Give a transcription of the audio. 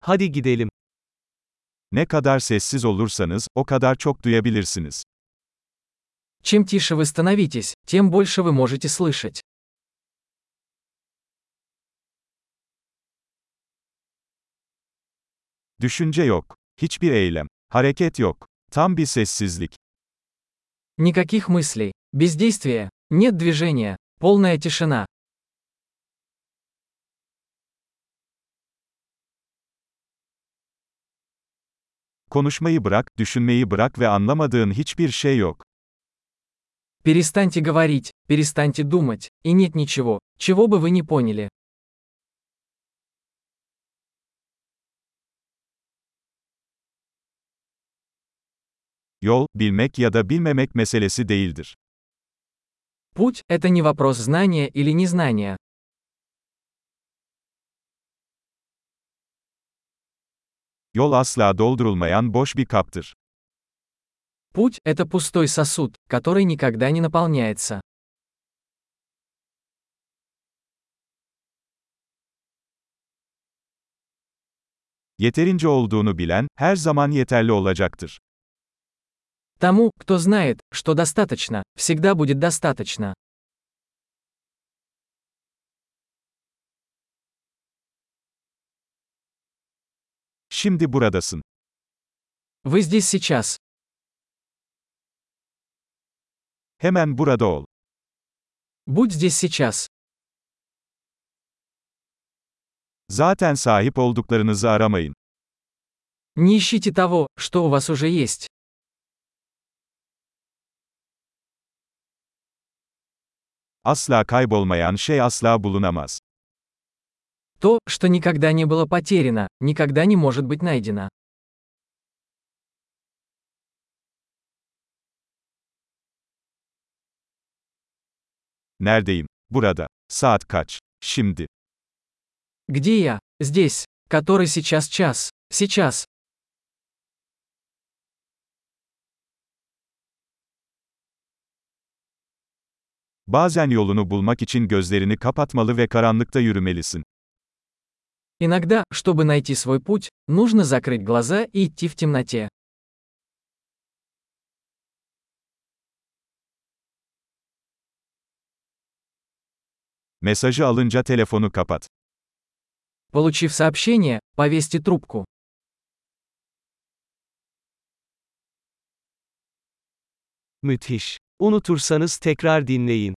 Hadi gidelim. Ne kadar sessiz olursanız, o kadar çok duyabilirsiniz. Чем тише вы становитесь, тем больше вы можете слышать. Düşünce yok. Hiçbir eylem. Hareket yok. Tam bir sessizlik. Никаких мыслей, бездействия, нет движения, полная тишина. Konuşmayı bırak, düşünmeyi bırak ve anlamadığın hiçbir şey yok. Перестаньте говорить, перестаньте думать, и нет ничего, чего бы вы не поняли. Yol, bilmek ya da bilmemek meselesi değildir. Путь – это не вопрос знания или незнания. Yol asla doldurulmayan boş bir kaptır. Путь – это пустой сосуд, который никогда не наполняется. Yeterince olduğunu bilen, her zaman yeterli olacaktır. Тому, кто знает, что достаточно, всегда будет достаточно. Şimdi buradasın. Вы здесь сейчас. Hemen burada ol. Будь здесь сейчас. Zaten sahip olduklarınızı aramayın. Не ищите того, что у вас уже есть. Asla kaybolmayan şey asla bulunamaz. То, что никогда не было потеряно, никогда не может быть найдено. Neredeyim? Burada. Saat kaç? Şimdi. Где я? Здесь. Который сейчас час? Сейчас. Bazen yolunu bulmak için gözlerini kapatmalı ve karanlıkta yürümelisin. Иногда, чтобы найти свой путь, нужно закрыть глаза и идти в темноте. Mesajı alınca telefonu kapat. Получив сообщение, повесьте трубку. Müthiş. Unutursanız tekrar dinleyin.